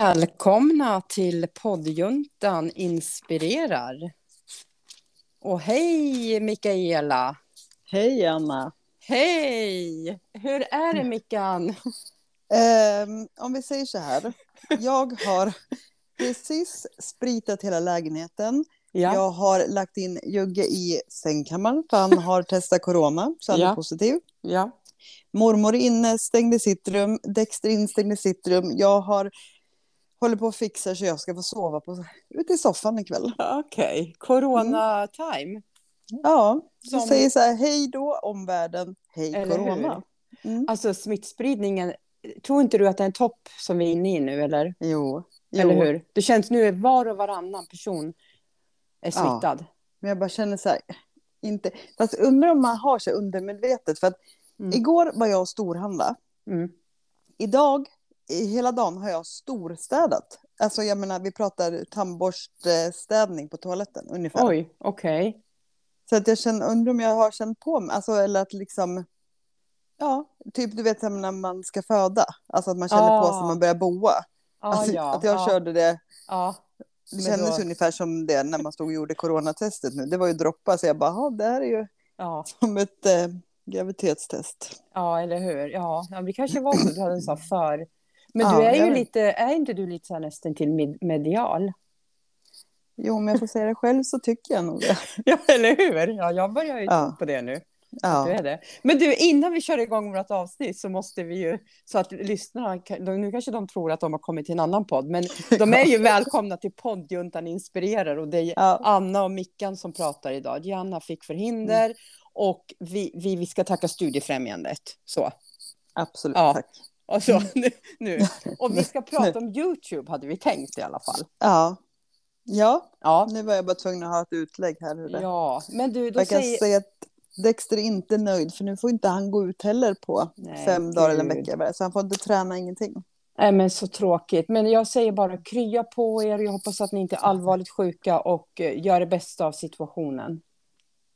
Välkomna till poddjuntan inspirerar. Och hej Mikaela! Hej Anna! Hej! Hur är det Mickan? Um, om vi säger så här. Jag har precis spritat hela lägenheten. Ja. Jag har lagt in Jugge i sängkammaren för han har testat corona så han Ja. är positiv. ja. Mormor inne, stängde sitt rum. Dexter instängde sitt rum. Jag har håller på att fixa så jag ska få sova på, ute i soffan ikväll. Okej, corona-time. Ja, så Som- säger så här, hej då omvärlden, hej Eller corona. Mm. Alltså smittspridningen, tror inte du att det är en topp som vi är inne i nu eller? Jo, jo. Eller hur? Det känns nu var och varannan person är Ja. smittad. Men jag bara känner så här, inte... Fast undrar om man har sig undermedvetet. För att Mm. igår var jag och storhandla. Mm. Idag, i hela dagen, har jag storstädat. Alltså jag menar, vi pratar tandborststädning på toaletten ungefär. Oj, okej. Så att jag känner, undrar om jag har känt på mig, alltså eller att liksom... Ja, typ du vet när man ska föda. Alltså att man känner på sig Ah. när man börjar boa. Ja, Alltså, ja, att jag ja, körde det. ja. Det kändes då- ungefär som det när man stod och gjorde coronatestet nu. Det var ju droppar, så jag bara, "Jaha, det här är ju Ja. som ett eh, graviditetstest. Ja, eller hur? Ja, ja det kanske var så att du hade en sån för... Men Ja, du är ju lite, är inte du lite så nästan till med- medial? Jo, om jag får säga det själv så tycker jag nog det. Ja, eller hur? Ja, jag börjar ju Ja. tro på det nu. att Du Ja, är det. Men du, innan vi kör igång vårt avsnitt så måste vi ju, så att lyssnarna, nu kanske de tror att de har kommit till en annan podd, men de är ju välkomna till poddjuntan inspirerar och det är ja, Anna och Mickan som pratar idag. Gianna fick förhinder Mm. och vi, vi, vi ska tacka Studiefrämjandet. Så. absolut. Ja. Tack. Och, så, nu, nu. och vi ska prata om YouTube hade vi tänkt i alla fall. Ja. ja, Ja, nu var jag bara tvungen att ha ett utlägg här. Hur det. ja. men du, då jag kan säger... säga att Dexter är inte nöjd, för nu får inte han gå ut heller på Nej, fem dagar eller en gud. vecka. Så han får inte träna ingenting. Nej, men så tråkigt. Men jag säger bara krya på er. Jag hoppas att ni inte är allvarligt sjuka och eh, gör det bästa av situationen.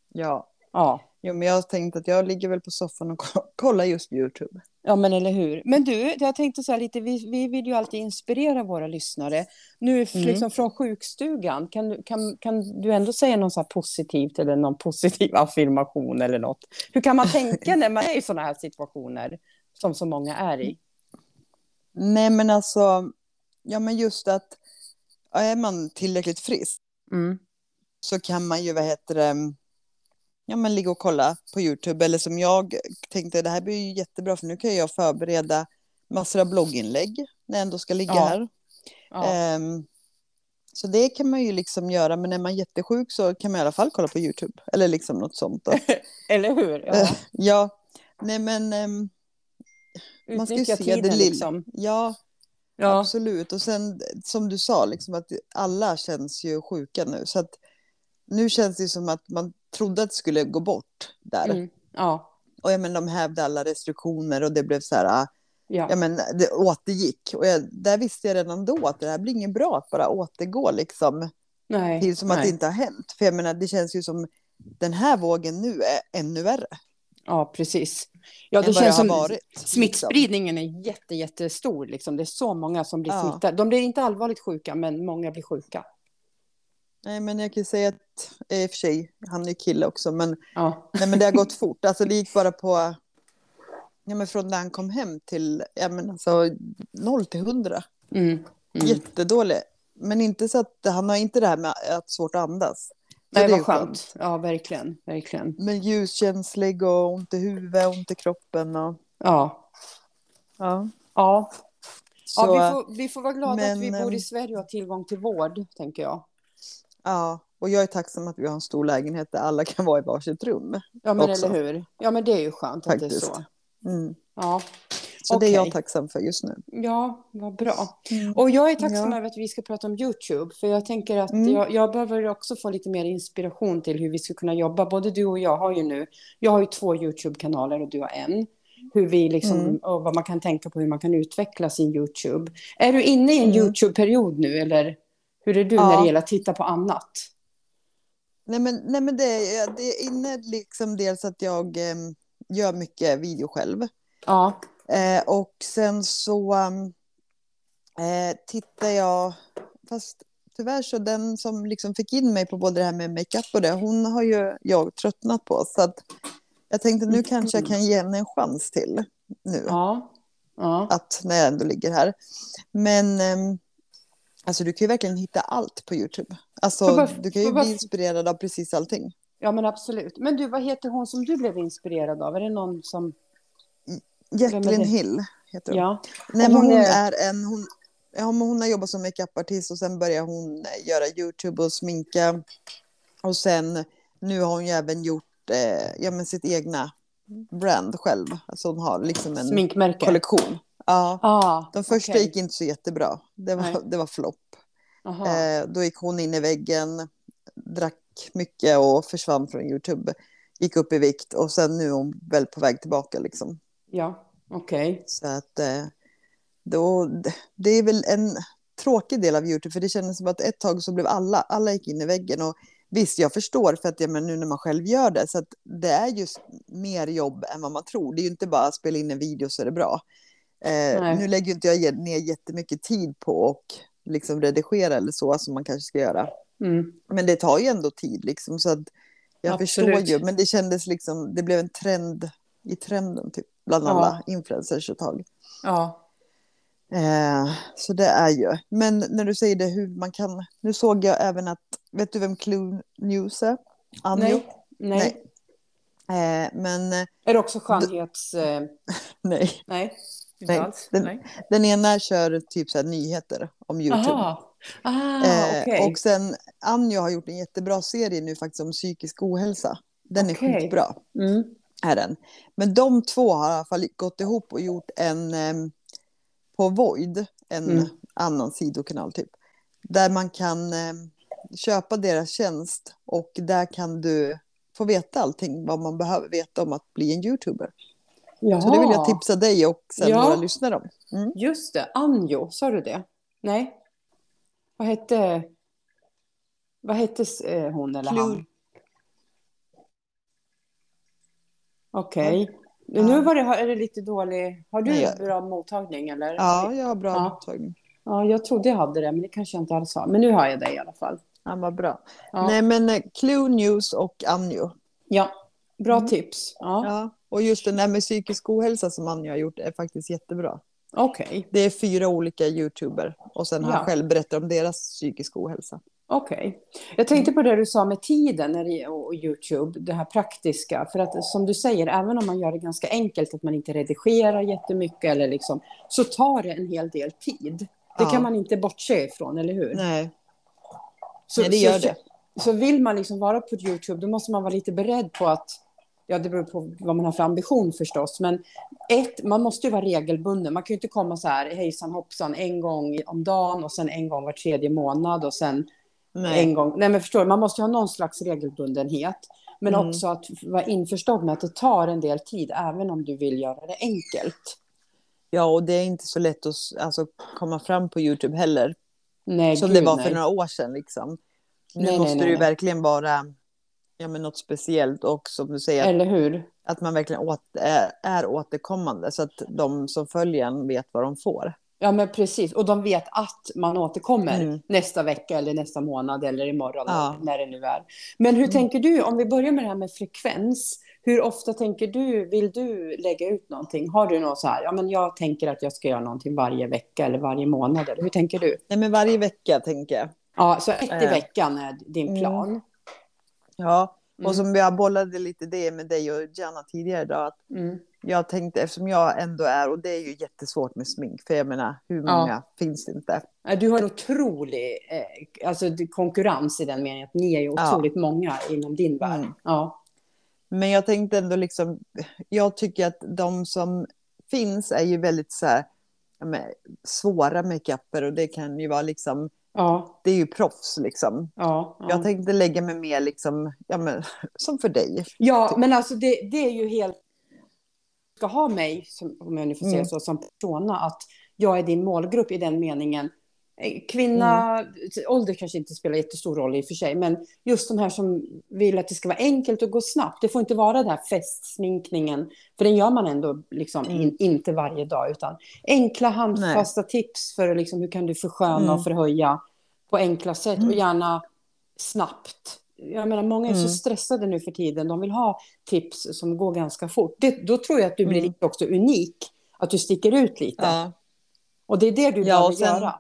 Ja. Ja, Jo, men jag har tänkt att jag ligger väl på soffan och ko- kollar just YouTube. ja men eller hur. Men du, jag tänkte så här lite, vi, vi vill ju alltid inspirera våra lyssnare. Nu Mm. liksom från sjukstugan, kan, du- kan, kan du ändå säga något så positivt eller någon positiv affirmation eller något? Hur kan man tänka när man är i sådana här situationer som så många är i? Nej, men alltså, ja men just att är man tillräckligt frisk Mm. så kan man ju, vad heter det, ja men ligga och kolla på YouTube. Eller som jag tänkte, det här blir ju jättebra för nu kan jag förbereda massor av blogginlägg när jag ändå ska ligga Ja. här. Ja. Ehm, så det kan man ju liksom göra, men är man jättesjuk så kan man i alla fall kolla på YouTube. Eller liksom något sånt. Eller hur? Ja. Ja, nej men ehm, man ska ju se tiden det lilla. liksom. Ja, Ja. Absolut. Och sen som du sa, liksom att alla känns ju sjuka nu. Så att nu känns det som att man trodde att det skulle gå bort där. Mm. Ja. Och jag menar, de hävde alla restriktioner och det blev så här, ah, Ja. ja men det återgick. Och jag, där visste jag redan då att det här blir inget bra att bara återgå liksom. Nej. Till som att nej. det inte har hänt. För jag menar, det känns ju som den här vågen nu är ännu värre. Ja, precis. Ja, det känns som varit. liksom. smittspridningen är jätte, jättestor. Liksom. Det är så många som blir Ja. smittade. De blir inte allvarligt sjuka, men många blir sjuka. Nej, men jag kan ju säga att, eh, i och för sig, han är ju kille också, men Ja. Nej, men det har gått fort. Alltså, det gick bara på... Ja, men från när han kom hem till ja, men alltså, 0 till 100. Mm. Mm. Jättedålig. Men inte så att han har inte det här med att svårt att andas. Så Nej, vad ju skönt. Ja, verkligen. verkligen. Men ljuskänslig och ont i huvudet, ont i kroppen. Och, Ja. ja. Ja. Så, ja, vi, får, vi får vara glada att men, vi bor i ehm, Sverige och har tillgång till vård, tänker jag. Ja. Och jag är tacksam att vi har en stor lägenhet där alla kan vara i varsitt rum. Ja, men Också. eller hur? Ja, men det är ju skönt att det är Faktiskt. så. Mm. Ja. Så det är jag tacksam för just nu. Ja, vad bra. Mm. Och jag är tacksam Ja. över att vi ska prata om YouTube. För jag tänker att Mm. jag, jag behöver också få lite mer inspiration till hur vi ska kunna jobba. Både du och jag har ju nu, jag har ju två YouTube-kanaler och du har en. Hur vi liksom, Mm. och vad man kan tänka på hur man kan utveckla sin YouTube. Är du inne i en Mm. YouTube-period nu eller hur är du när Ja. det gäller att titta på annat? Nej men, nej, men det, är, det inne liksom dels att jag eh, gör mycket video själv. Ja, Eh, och sen så um, Eh, tittar jag, fast tyvärr så den som liksom fick in mig på både det här med makeup och det, hon har ju jag tröttnat på. Så att jag tänkte nu kanske jag kan ge henne en chans till nu. Ja. ja. Att när jag ändå ligger här. Men eh, alltså du kan ju verkligen hitta allt på YouTube. Alltså bara- du kan ju bara- bli inspirerad av precis allting. ja, men absolut. Men du, vad heter hon som du blev inspirerad av? Är det någon som... är Jacqueline? Hill heter hon. Ja. Nej, hon hon är- är en... Hon, ja, men hon har jobbat som makeupartist och sen började hon eh, göra YouTube och sminka. Och sen nu har hon ju även gjort eh, ja, men sitt egna brand själv. Alltså hon har liksom en Sminkmärke? kollektion. Ja, Ah, de första okej. gick inte så jättebra. Det Nej. var, det var flopp. Eh, då gick hon in i väggen, drack mycket och försvann från YouTube. Gick upp i vikt och sen nu är hon väl på väg tillbaka liksom. Ja, okej. Så att eh, då, det är väl en tråkig del av YouTube för det kändes som att ett tag så blev alla, alla gick in i väggen och visst jag förstår för att jag men nu när man själv gör det så att det är just mer jobb än vad man tror. Det är ju inte bara att spela in en video så är det bra. Eh, Nej. nu lägger inte jag ner jättemycket tid på att liksom redigera eller så som man kanske ska göra. Mm. Men det tar ju ändå tid liksom så att jag Absolut. förstår ju men det kändes liksom det blev en trend i trenden typ bland Ja. alla influencers ett tag. Ja. Eh, så det är ju. Men när du säger det hur man kan. Nu såg jag även att. Vet du vem Clue News är? Anjo? Nej. Nej. Eh, men Är det också skönhets... Nej. nej. Inte alls? den- nej. Den ena kör typ så nyheter om YouTube. Aha. Ah, Eh. Och sen Anjo har gjort en jättebra serie nu faktiskt om psykisk ohälsa. Den är Okej. skitbra. Mm. Är den. Men de två har i alla fall gått ihop och gjort en eh, på Void, en Mm. annan sidokanal typ. Där man kan eh, köpa deras tjänst och där kan du få veta allting vad man behöver veta om att bli en youtuber. Jaha. Så det vill jag tipsa dig och sen Ja. några lyssnare om. Mm. Just det, Anjo, sa du det? Nej. Vad hette... Vad hette eh, hon eller Clue. han? Okej. Ja. Nu var det, är det lite dålig... Har du Nej, bra mottagning eller? Ja, jag har bra Ja. mottagning. Ja, jag trodde jag hade det, men det kanske jag inte alls har. Men nu har jag det i alla fall. Ja, vad bra. Ja, Nej, men eh, Clue News och Anjo. ja. bra Mm. tips. Ja. Och just den där med psykisk ohälsa som Anjo har gjort är faktiskt jättebra. Okej, Det är fyra olika youtuber och sen har Ja. han själv berättat om deras psykisk ohälsa. okej. Jag tänkte på det du sa med tiden när det, och Youtube, det här praktiska. För att som du säger, även om man gör det ganska enkelt, att man inte redigerar jättemycket eller liksom, så tar det en hel del tid. Det Ja. kan man inte bortse ifrån, eller hur? Nej, Så, Nej, det gör så, det. Så vill man liksom vara på Youtube, då måste man vara lite beredd på att, ja det beror på vad man har för ambition förstås, men ett, man måste ju vara regelbunden. Man kan ju inte komma så här hejsan hoppsan en gång om dagen och sen en gång var tredje månad och sen nej. en gång. Nej men förstår du, man måste ju ha någon slags regelbundenhet. Men Mm. också att vara införstådd med att det tar en del tid, även om du vill göra det enkelt. Ja, och det är inte så lätt att alltså, komma fram på YouTube heller. Nej, som gud, det var nej. för några år sedan. Liksom. Nu Nej, nej, måste nej, nej. verkligen vara ja, men något speciellt och som du säger, Eller hur? att man verkligen åt, är, är återkommande så att de som följer en vet vad de får. Ja, men precis. Och de vet att man återkommer Mm. nästa vecka eller nästa månad eller imorgon, Ja. när det nu är. Men hur Mm. tänker du, om vi börjar med det här med frekvens, hur ofta tänker du, vill du lägga ut någonting? Har du något så här, ja men jag tänker att jag ska göra någonting varje vecka eller varje månad, eller hur tänker du? Nej, men varje vecka tänker jag. Ja, så ett i Eh. veckan är din Mm. Ja, Mm. och som jag bollade lite det med dig och Jana tidigare idag. Att Mm. jag tänkte, eftersom jag ändå är, och det är ju jättesvårt med smink, för jag menar, hur Ja. många finns det inte? Du har en otrolig eh, alltså, konkurrens i den meningen att ni är ju Ja. otroligt många inom din värld. Mm. Ja. Men jag tänkte ändå liksom, jag tycker att de som finns är ju väldigt så här, ja, men, svåra makeuper och det kan ju vara liksom, Ja, det är ju proffs liksom. ja, ja. Jag tänkte lägga mig mer liksom, ja men, som för dig. Ja, men alltså det, det är ju helt... ska ha mig, som, om jag nu får säga Mm. så, som persona, att jag är din målgrupp i den meningen. Eh, Kvinna, ålder kanske inte spelar jättestor roll i och för sig, men just de här som vill att det ska vara enkelt och gå snabbt. Det får inte vara den här festsminkningen, för den gör man ändå liksom Mm. in, inte varje dag, utan enkla handfasta tips för liksom, hur kan du försköna Mm. och förhöja på enkla sätt och gärna snabbt. Jag menar, många är så Mm. stressade nu för tiden. De vill ha tips som går ganska fort. Det, då tror jag att du blir Mm. lite också unik. Att du sticker ut lite. Ja. Och det är det du Ja, behöver sen- göra.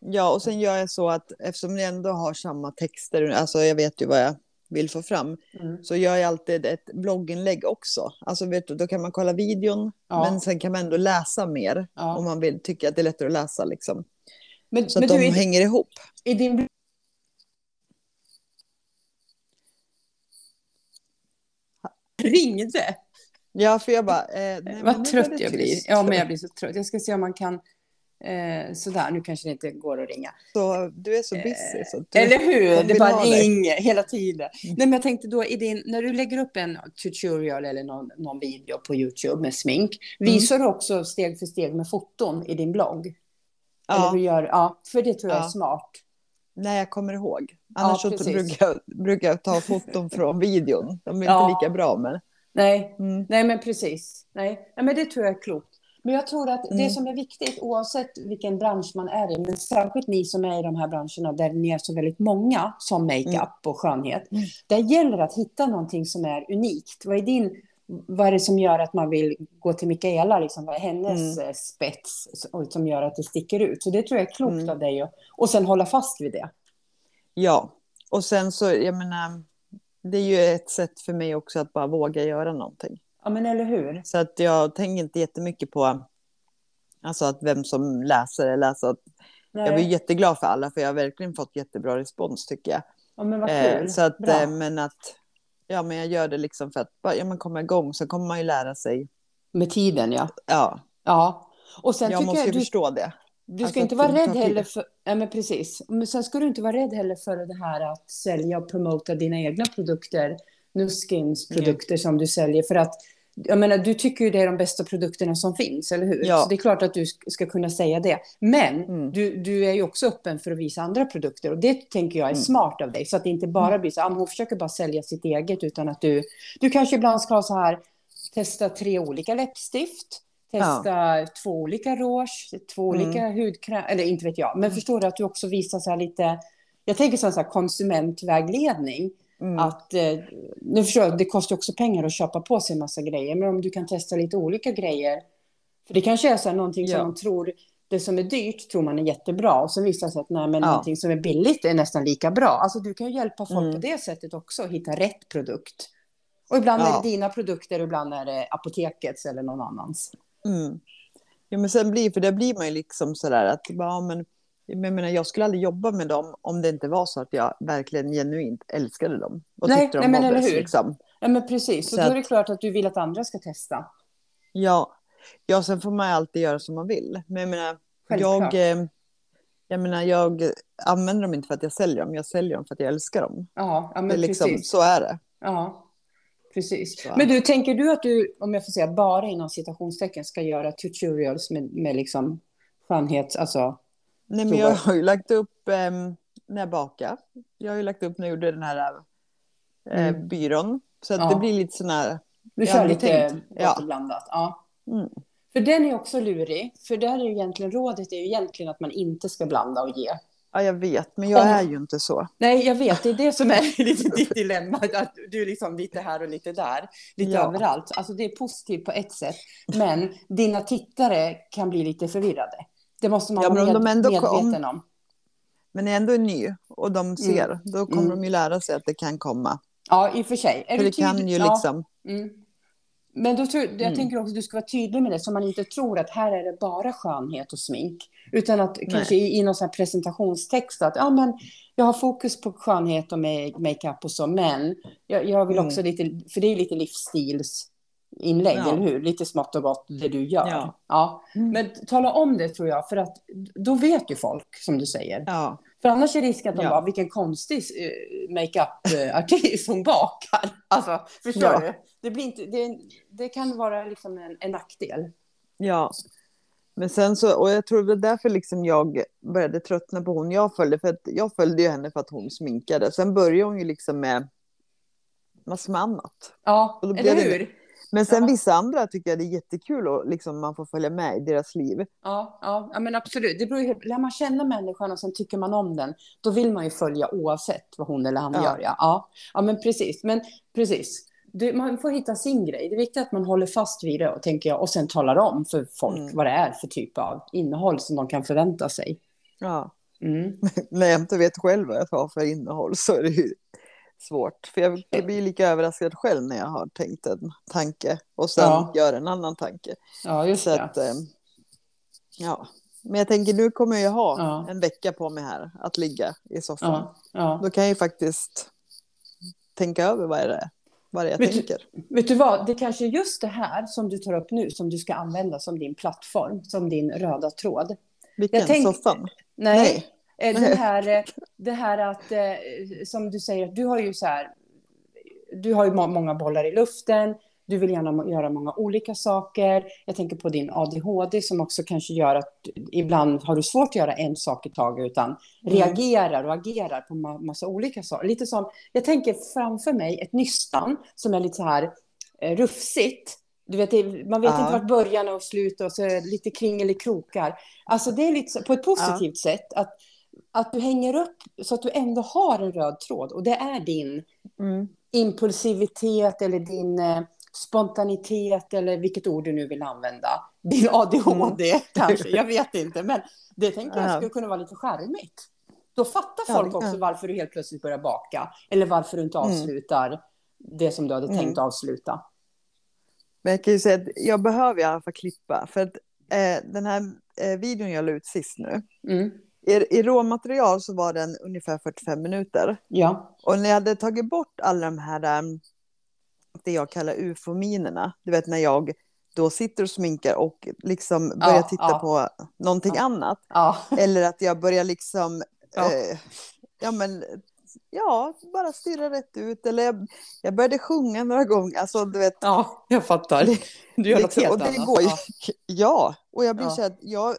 Ja, och sen gör jag så att eftersom jag ändå har samma texter, alltså jag vet ju vad jag vill få fram, Mm. så gör jag alltid ett blogginlägg också. Alltså vet du, då kan man kolla videon, Ja. men sen kan man ändå läsa mer Ja. om man vill, tycker att det är lättare att läsa liksom. Men, Så men att du, de i, hänger ihop. i din... Ringde? Ja, för jag bara... Eh, nej, Vad trött jag blir. tyst. Ja, men jag blir så trött. Jag ska se om man kan... Eh, sådär, nu kanske det inte går att ringa. Så, du är så busy. Så du, Eller hur? de Det bara ringer hela tiden. Nej, men jag tänkte då, i din, när du lägger upp en tutorial eller någon, någon video på YouTube med smink, Mm. visar du också steg för steg med foton i din blogg? Eller Ja, hur gör, ja, för det tror jag är Ja. smart. när jag kommer ihåg. Annars så precis. brukar jag, brukar jag ta foton från videon. De är Ja. inte lika bra, men... Nej, Mm. nej men precis. Nej. nej, men det tror jag är klokt. Men jag tror att det Mm. som är viktigt, oavsett vilken bransch man är i, men särskilt ni som är i de här branscherna där ni är så väldigt många som makeup Mm. och skönhet, Mm. där gäller det att hitta någonting som är unikt. Vad är din vad är det som gör att man vill gå till Mikaela? Liksom, vad är hennes Mm. eh, spets och som gör att det sticker ut? Så det tror jag är klokt Mm. av dig. Och, och sen hålla fast vid det. Ja, och sen så, jag menar, det är ju ett sätt för mig också att bara våga göra någonting. Ja, men eller hur? Så att jag tänker inte jättemycket på alltså att vem som läser eller. Att Nej. jag blir jätteglad för alla, för jag har verkligen fått jättebra respons tycker jag. ja, men vad Eh, kul. så att, Bra. eh, men att, ja men jag gör det liksom för att bara, ja, man kommer igång, så kommer man ju lära sig. Med tiden, ja. Ja, Ja. Och sen jag måste jag ju du, förstå det. Du ska Alltså inte vara rädd heller för... Ja, men precis. Men sen ska du inte vara rädd heller för det här att sälja och promota dina egna produkter. Nuskins produkter som du säljer. För att, jag menar, du tycker ju det är de bästa produkterna som finns, eller hur? Ja. Så det är klart att du sk- ska kunna säga det. Men Mm. du, du är ju också öppen för att visa andra produkter. Och det tänker jag är Mm. smart av dig. Så att det inte bara blir så att hon försöker bara sälja sitt eget. Utan att du... Du kanske ibland ska ha så här, testa tre olika läppstift. Testa två olika rouge, två Mm. olika hudkräm, eller inte vet jag. Men förstår du att du också visar så här lite, jag tänker så här konsumentvägledning. Mm. Att, eh, nu förstår jag, det kostar också pengar att köpa på sig en massa grejer. Men om du kan testa lite olika grejer. För det kanske är så här någonting som Ja. man tror, det som är dyrt tror man är jättebra. Och så visar det sig att nej, men Ja. någonting som är billigt är nästan lika bra. Alltså du kan ju hjälpa folk Mm. på det sättet också, att hitta rätt produkt. Och ibland är Ja. det dina produkter, ibland är det apotekets eller någon annans. Mm. Ja, men sen blir, för det blir man ju liksom sådär att, ja, men jag, menar, jag skulle aldrig jobba med dem om det inte var så att jag verkligen genuint älskade dem. Och Nej, tyckte de nej, men bäst, hur? Liksom. Ja, men precis. Så Och då är det klart att du vill att andra ska testa. Ja. ja, sen får man alltid göra som man vill. Men jag menar, Självklart. jag, eh, jag menar, jag använder dem inte för att jag säljer dem, jag säljer dem för att jag älskar dem. Ja, ja Det men är liksom, precis. så är det. Ja, precis. Så. Men du, tänker du att du, om jag får säga bara inom citationstecken, ska göra tutorials med, med liksom skönhets... Alltså, Nej, men jag har ju lagt upp ehm, när jag bakar. Jag har ju lagt upp när jag gjorde den här eh, Mm. byrån. Så att Ja. det blir lite sån här... du kör lite tänkt, ja. blandat. Ja. Mm. För den är också lurig. För där är ju egentligen rådet är ju egentligen att man inte ska blanda och ge. Ja, jag vet, men jag är ju inte så. Nej, jag vet. Det är det som är lite ditt dilemma. Att du är liksom lite här och lite där. Lite Ja. överallt. Alltså det är positivt på ett sätt. Men dina tittare kan bli lite förvirrade. Det måste man Ja, vara med, medveten om. Men jag ändå är ny och de ser, då kommer Mm. de ju lära sig att det kan komma. Ja, i och för sig. Är För det kan ju ja, liksom... mm. Men då tror, jag Mm. tänker också att du ska vara tydlig med det, så man inte tror att här är det bara skönhet och smink. Utan att kanske i, i någon sån presentationstext att ja, men jag har fokus på skönhet och ma- makeup och så, men jag, jag vill Mm. också lite, för det är lite livsstilsinlägg, Ja. eller hur? Lite smått och gott det du gör. Ja. Ja. Mm. Men tala om det tror jag, för att då vet ju folk, som du säger. Ja, För annars är risken att de Ja. bara, vilken konstig uh, makeup-artist hon bakar. Alltså, förstår du? Det, blir inte, det, det kan vara liksom en, en nackdel. ja. Men sen så, och jag tror det var därför liksom jag började tröttna på hon jag följde. För att jag följde ju henne för att hon sminkade. Sen började hon ju liksom med massor med annat. Ja, eller blev det- hur? Men sen Ja. vissa andra tycker jag det är jättekul och liksom man får följa med i deras liv. Ja, ja, ja, men absolut. Det beror ju, lär man känna människan och sen tycker man om den, då vill man ju följa oavsett vad hon eller han Ja. gör. Ja. Ja, ja, men precis. Men precis. Du, man får hitta sin grej. Det är viktigt att man håller fast vid det, och, tänker jag, och sen talar om för folk Mm. vad det är för typ av innehåll som de kan förvänta sig. Ja. Mm. När jag inte vet själv vad jag har för innehåll så är det ju svårt. För jag, blir lika överraskad själv när jag har tänkt en tanke och sen Ja. gör en annan tanke. Ja, just Så det. att, eh, ja. Men jag tänker nu kommer jag ha Ja. en vecka på mig här att ligga i soffan. Ja, ja. Då kan jag ju faktiskt tänka över vad det är, vad det är jag Vet du- tänker. Vet du vad, det kanske är just det här som du tar upp nu som du ska använda som din plattform, som din röda tråd. Vilken? tänk- Soffan? Nej, Nej. Eh. Den här, eh, det här att, eh, som du säger, du har ju så här, du har ju må- många bollar i luften, du vill gärna göra många olika saker. Jag tänker på din ADHD som också kanske gör att ibland har du svårt att göra en sak i taget utan reagerar och agerar på ma- massa olika saker. Lite som, jag tänker framför mig ett nystan som är lite så här rufsigt. Du vet, det- man vet Ja. inte vart början och slutet och så är det lite kringel i krokar. Alltså det är lite så, på ett positivt sätt att, att du hänger upp så att du ändå har en röd tråd och det är din Mm. impulsivitet eller din eh, spontanitet eller vilket ord du nu vill använda. Din ADHD kanske, jag vet inte. Men det tänker jag Ja. skulle kunna vara lite charmigt. Då fattar folk också varför du helt plötsligt börjar baka. Eller varför du inte Mm. avslutar det som du hade tänkt avsluta. Men jag kan ju säga att jag behöver i alla fall klippa. För att eh, den här eh, videon jag la ut sist nu. I, I råmaterial så var den ungefär 45 minuter. Ja. Och när jag hade tagit bort alla de här, um, det jag kallar ufo-minerna. Du vet när jag då sitter och sminkar och liksom börjar Ja, titta ja. på någonting Ja. annat. Eller att jag börjar liksom, Ja. eh, ja men, ja, bara stirra rätt ut. Eller jag, jag började sjunga några gånger. Alltså du vet, ja, jag fattar. Du gör något liksom, helt och det annat. går Ja. ja, och jag blir Ja. så att jag,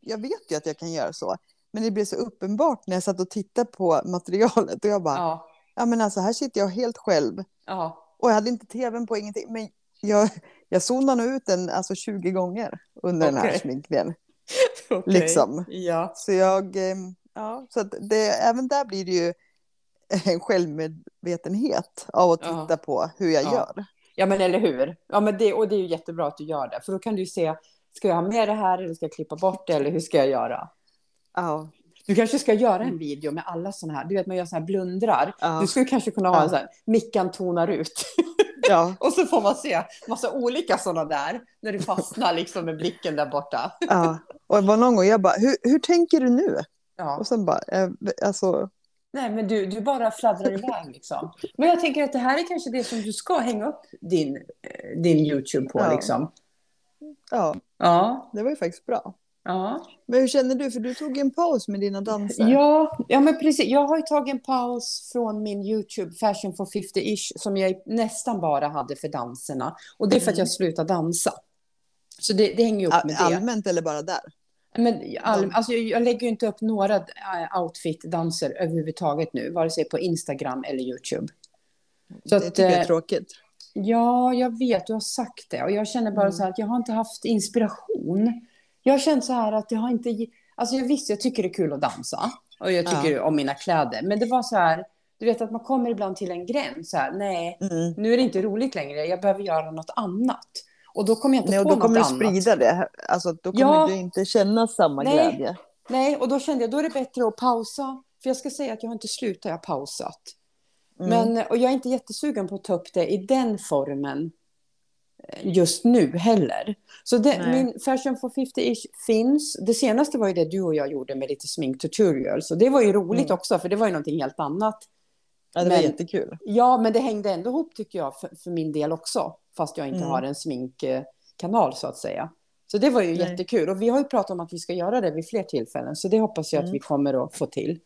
jag vet ju att jag kan göra så. Men det blir så uppenbart när jag satt och tittade på materialet och jag bara, ja. Ja. men alltså här sitter jag helt själv. Ja. Och jag hade inte tvn på ingenting. Men jag, jag zonade nog ut den alltså 20 gånger under den här sminkningen. Okej. Liksom. Ja. Så jag, eh, ja, så det, även där blir det ju en självmedvetenhet av att Ja. titta på hur jag Ja. gör. Ja, men eller hur? Ja, men det, och det är ju jättebra att du gör det. För då kan du ju se, ska jag ha med det här eller ska jag klippa bort det eller hur ska jag göra? Ja, Du kanske ska göra en video med alla sådana här, du vet man gör sådana här blundrar. Ja. Du skulle kanske kunna ha en sån här, mickan tonar ut. ja, och så får man se massa olika sådana där, när du fastnar liksom med blicken där borta. ja. Och det var någon gång jag bara, hur, hur tänker du nu? Ja. Och sen bara, eh, alltså, Nej, men du, du bara fladdrar iväg liksom. Men jag tänker att det här är kanske det som du ska hänga upp din, eh, din YouTube på Ja. liksom. ja, Ja, det var ju faktiskt bra. Ja. Men hur känner du? För du tog en paus med dina danser. Ja, ja, men precis. Jag har ju tagit en paus från min YouTube, Fashion for 50-ish, som jag nästan bara hade för danserna. Och det är för att jag slutade dansa. Så det, det hänger All- med det. Allmänt eller bara där? Men all, alltså, jag, lägger ju inte upp några äh, outfit-danser överhuvudtaget nu, vare sig på Instagram eller YouTube. Så det att, tycker jag är eh, tråkigt. Ja, jag vet, du har sagt det. Och jag känner bara Mm. så här att jag har inte haft inspiration. Jag har känt så här att jag har inte... Alltså jag visst, jag tycker det är kul att dansa. Och jag tycker Ja. om mina kläder. Men det var så här, du vet att man kommer ibland till en gräns. Så här, nej, Mm. nu är det inte roligt längre. Jag behöver göra något annat. Och då kommer jag inte Nej, och på då något kommer du annat. sprida det. Alltså, då kommer Ja. du inte känna samma Nej. glädje. Nej, och då kände jag då är det bättre att pausa. För jag ska säga att jag har inte slutat, jag har pausat. Mm. Men, och jag är inte jättesugen på att ta upp det i den formen just nu heller. Så det, min Fashion for 50-ish finns. Det senaste var ju det du och jag gjorde med lite sminktutorials. Och det var ju roligt Mm. också, för det var ju någonting helt annat. Ja, det var men- jättekul. Ja, men det hängde ändå ihop tycker jag för, för min del också. Fast jag inte Mm. har en sminkkanal så att säga. Så det var ju Nej. jättekul. Och vi har ju pratat om att vi ska göra det vid fler tillfällen. Så det hoppas jag att Mm. vi kommer att få till.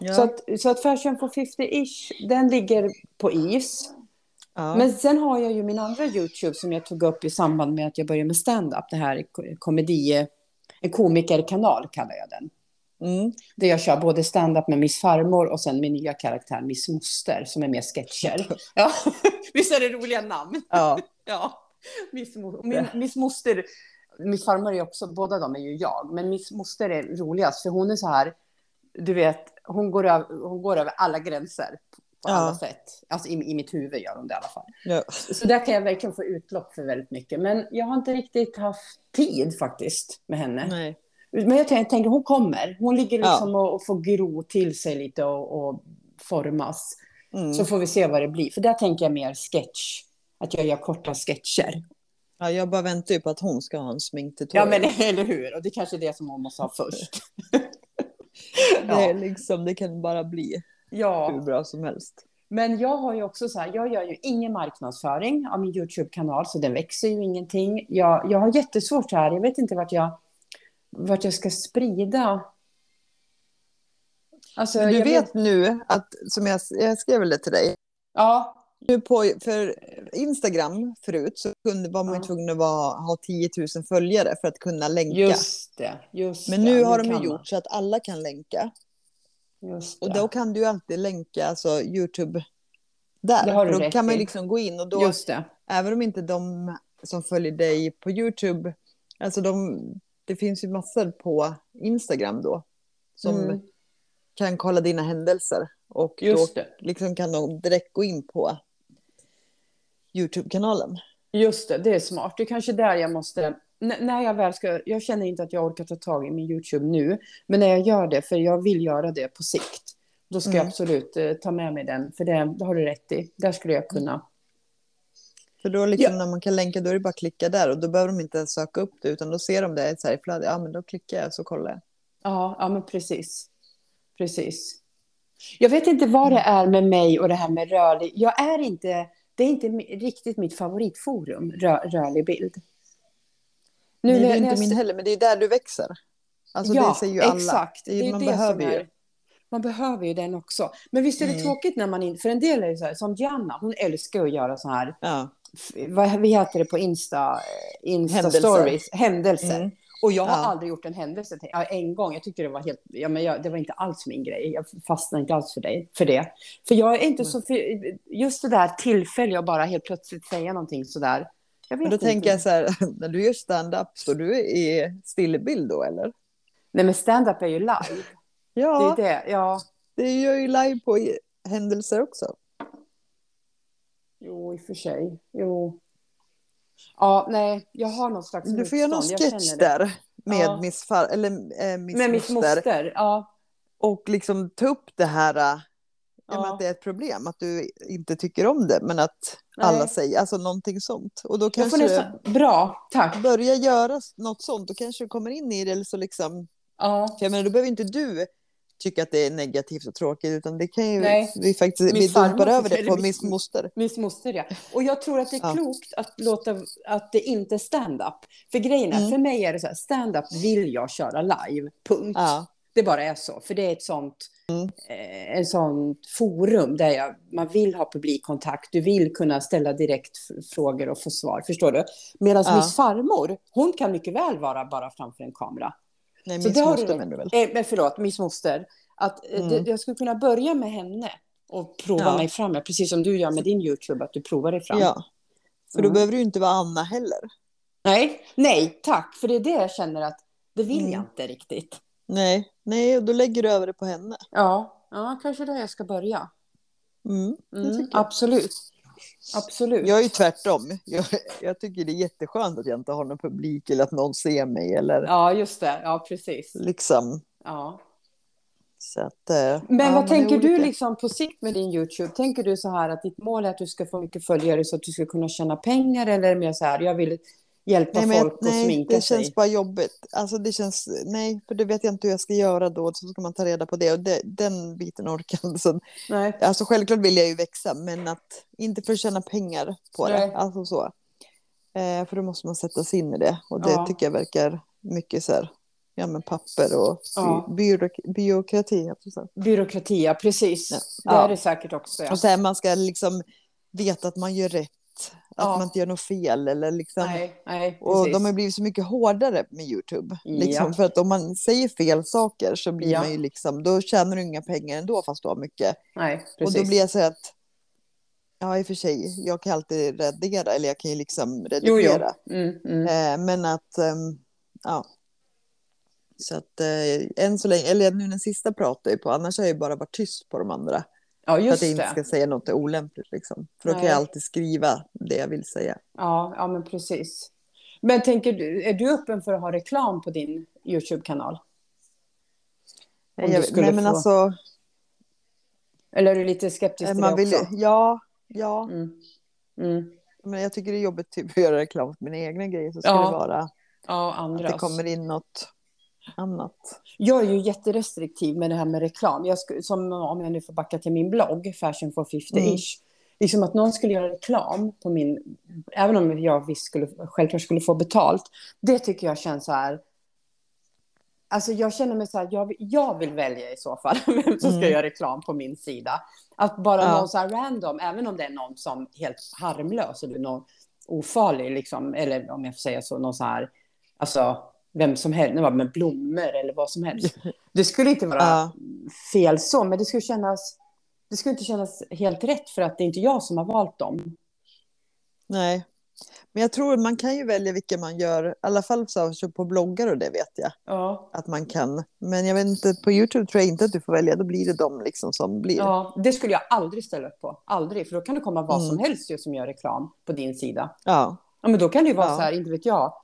Ja. Så, att, så att Fashion for 50-ish, den ligger på is. Ja. Men sen har jag ju min andra YouTube som jag tog upp i samband med att jag började med stand-up. Det här ko- komedi... en komikerkanal kallar jag den. Mm. Där jag kör både stand-up med Miss Farmor och sen min nya karaktär Miss Moster som är mer sketcher. Ja, visst är det roliga namn? Ja. Ja, Miss, Mo min, Miss Moster, Miss Farmor är också, båda de är ju jag, men Miss Moster är roligast för hon är så här, du vet, hon går över, hon går över alla gränser på Ja. alla sätt. Alltså i, i mitt huvud gör hon det i alla fall. Ja. Så där kan jag verkligen få utlopp för väldigt mycket. Men jag har inte riktigt haft tid faktiskt med henne. Nej. Men jag tänker, tänker hon kommer. Hon ligger Ja. liksom och, och får gro till sig lite och, och formas. Mm. Så får vi se vad det blir. För där tänker jag mer sketch. Att jag gör korta sketcher. Ja, jag bara väntar ju på att hon ska ha en sminktutorial. Ja, men eller hur? Och det kanske är det som hon måste ha först. det, är liksom, det kan bara bli hur Ja, bra som helst. men jag har ju också så här, jag gör ju ingen marknadsföring av min YouTube-kanal, så den växer ju ingenting. Jag, jag har jättesvårt här, jag vet inte vart jag, vart jag ska sprida. Alltså, Men du jag vet nu att, som jag, jag skrev väl det till dig, Ja, nu på, för Instagram förut så kunde, var man ju Ja. tvungen att vara, ha 10 000 följare för att kunna länka. just det. Just Men det, nu har de ju man. gjort så att alla kan länka. Och då kan du alltid länka alltså, YouTube där. Det har du då rätt kan man liksom gå in och då, Just det. även om inte de som följer dig på YouTube, alltså de, det finns ju massor på Instagram då som Mm. kan kolla dina händelser. Och Just då det. liksom kan de direkt gå in på YouTube-kanalen. Just det, det är smart. Det är kanske där jag måste... När jag väl ska... Jag känner inte att jag orkar ta tag i min YouTube nu. Men när jag gör det, för jag vill göra det på sikt. Då ska jag Mm. absolut eh, ta med mig den. För det, det har du rätt i. Där skulle jag kunna... För då liksom Ja. när man kan länka då är det bara att klicka där och då behöver de inte ens söka upp det utan då ser de det så här i flödet. Ja men då klickar jag så kollar jag. Ja, ja men precis. Precis. Jag vet inte vad det är med mig och det här med rörlig... Jag är inte... Det är inte riktigt mitt favoritforum, rö, rörlig bild. Nu, när- är inte jag min heller men det är där du växer. Alltså det säger ju alla. exakt. Det är, man det behöver som ju. är- Man behöver ju den också. Men visst är det Mm. tråkigt när man inte... För en del är det så här, som Gianna, hon älskar att göra så här, Ja. vad vi heter det på Insta, Insta Händelser. stories, händelser. Mm. Och jag har Ja. aldrig gjort en händelse. Ja, en gång, jag tyckte det var helt, ja, men jag, det var inte alls min grej. Jag fastnade inte alls för, dig, för det. För jag är inte så, för, just det där tillfället att bara helt plötsligt säga någonting sådär. Jag vet Men då inte. tänker jag så här, när du gör stand-up, står du i stillbild då eller? Nej men stand-up är ju live. Ja, Det är det, ja. det gör ju live på händelser också. Jo, i och för sig. Jo. Ja, nej, jag har någon slags Du får göra någon sketch där med Ja. Miss Far, eller eh, Miss Med mitt Moster. moster, ja. Och liksom ta upp det här, äh, ja. att det är ett problem, att du inte tycker om det, men att Nej. alla säger, alltså någonting sånt. Och då kanske nästan... Bra, tack. du börjar göra något sånt, då kanske du kommer in i det, eller så liksom, Ja. för jag menar, då behöver inte du tycka att det är negativt och tråkigt, utan det kan ju, Nej. vi faktiskt, vi dumpar över det på Miss Moster. Miss moster, ja. Och jag tror att det är Ja. klokt att låta att det inte är stand-up. För grejen är, Mm. för mig är det så här, stand-up vill jag köra live, punkt. Ja. Det bara är så, för det är ett sånt, Mm. eh, en sånt forum där jag, man vill ha publikkontakt, du vill kunna ställa direkt frågor och få svar, förstår du? Medan Ja. Miss farmor, hon kan mycket väl vara bara framför en kamera. Nej, har Moster du- menar du väl? Eh, men förlåt, Miss moster. Att eh, Mm. det, jag skulle kunna börja med henne och prova Ja. mig fram, precis som du gör med din YouTube, att du provar dig fram. Ja. För då Mm. behöver du inte vara Anna heller. Nej, nej, tack, för det är det jag känner att det vill Mm. jag inte riktigt. Nej, nej, och då lägger du över det på henne. Ja, ja kanske där jag ska börja. Mm, Mm, absolut. Absolut. Jag är ju tvärtom. Jag, jag tycker det är jätteskönt att jag inte har någon publik eller att någon ser mig eller Ja, just det. Ja, precis. liksom. Ja. Så att, eh, ja, Men man vad tänker du liksom på sikt med din YouTube? Tänker du så här att ditt mål är att du ska få mycket följare så att du ska kunna tjäna pengar eller är det mer så här, jag vill hjälpa Nej, jag- folk att sminka det känns sig? bara jobbigt. Alltså det känns, nej, för det vet jag inte hur jag ska göra då. Så ska man ta reda på det och det, den biten orkar jag inte. Nej. alltså självklart vill jag ju växa, men att inte för att tjäna pengar på Nej. det. Alltså så. Eh, för då måste man sätta sig in i det. Och det Ja. tycker jag verkar mycket så här, ja men papper och Ja. byråk byråkrati. Byråkrati, ja precis. Ja. Det är det säkert också. Och så här, man ska liksom veta att man gör rätt. Ja. att man inte gör något fel. Eller liksom, Nej, nej, och de har blivit så mycket hårdare med Youtube. Liksom, Ja. För att om man säger fel saker så blir Ja. man ju liksom, då tjänar du inga pengar ändå fast du har mycket. Nej, precis. Och då blir jag så att, ja i och för sig, jag kan alltid redigera eller jag kan ju liksom Jo, redigera. jo. Mm, mm. Eh, men att, ehm, ja. Så att eh, än så länge, eller nu den sista pratar jag på, annars har jag ju bara varit tyst på de andra. Ja, För att just jag inte ska säga något olämpligt liksom. För då kan jag alltid skriva det jag vill säga. Ja, ja, men precis. Men tänker du, är du öppen för att ha reklam på din YouTube-kanal? Jag, nej men få- alltså, Eller är du lite skeptisk till man det vill också? ja, ja. Mm. Mm. Men jag tycker det är jobbigt typ, att göra reklam för mina egna grejer. Så ska Ja, det vara Ja, att det kommer in något annat. Jag är ju jätterestriktiv med det här med reklam. Jag sk- som om jag nu får backa till min blogg, Fashion for 50-ish. Liksom att någon skulle göra reklam på min... Även om jag visst skulle, självklart skulle få betalt. Det tycker jag känns så här... Alltså jag känner mig så här, jag, jag vill välja i så fall vem som ska Mm. göra reklam på min sida. Att bara Ja. någon så här random, även om det är någon som helt harmlös eller någon ofarlig, liksom, eller om jag får säga så, någon så här, alltså vem som helst, med blommor eller vad som helst. Det skulle inte vara Ja. fel så, men det skulle kännas, det skulle inte kännas helt rätt för att det är inte jag som har valt dem. Nej. Men jag tror man kan ju välja vilka man gör, i alla fall på bloggar och det vet jag Ja. att man kan. Men jag vet inte, på Youtube tror jag inte att du får välja, då blir det de liksom som blir. ja, det skulle jag aldrig ställa upp på. Aldrig, för då kan det komma vad som Mm. helst ju som gör reklam på din sida. Ja. Ja, men då kan det ju vara Ja. så här, inte vet jag,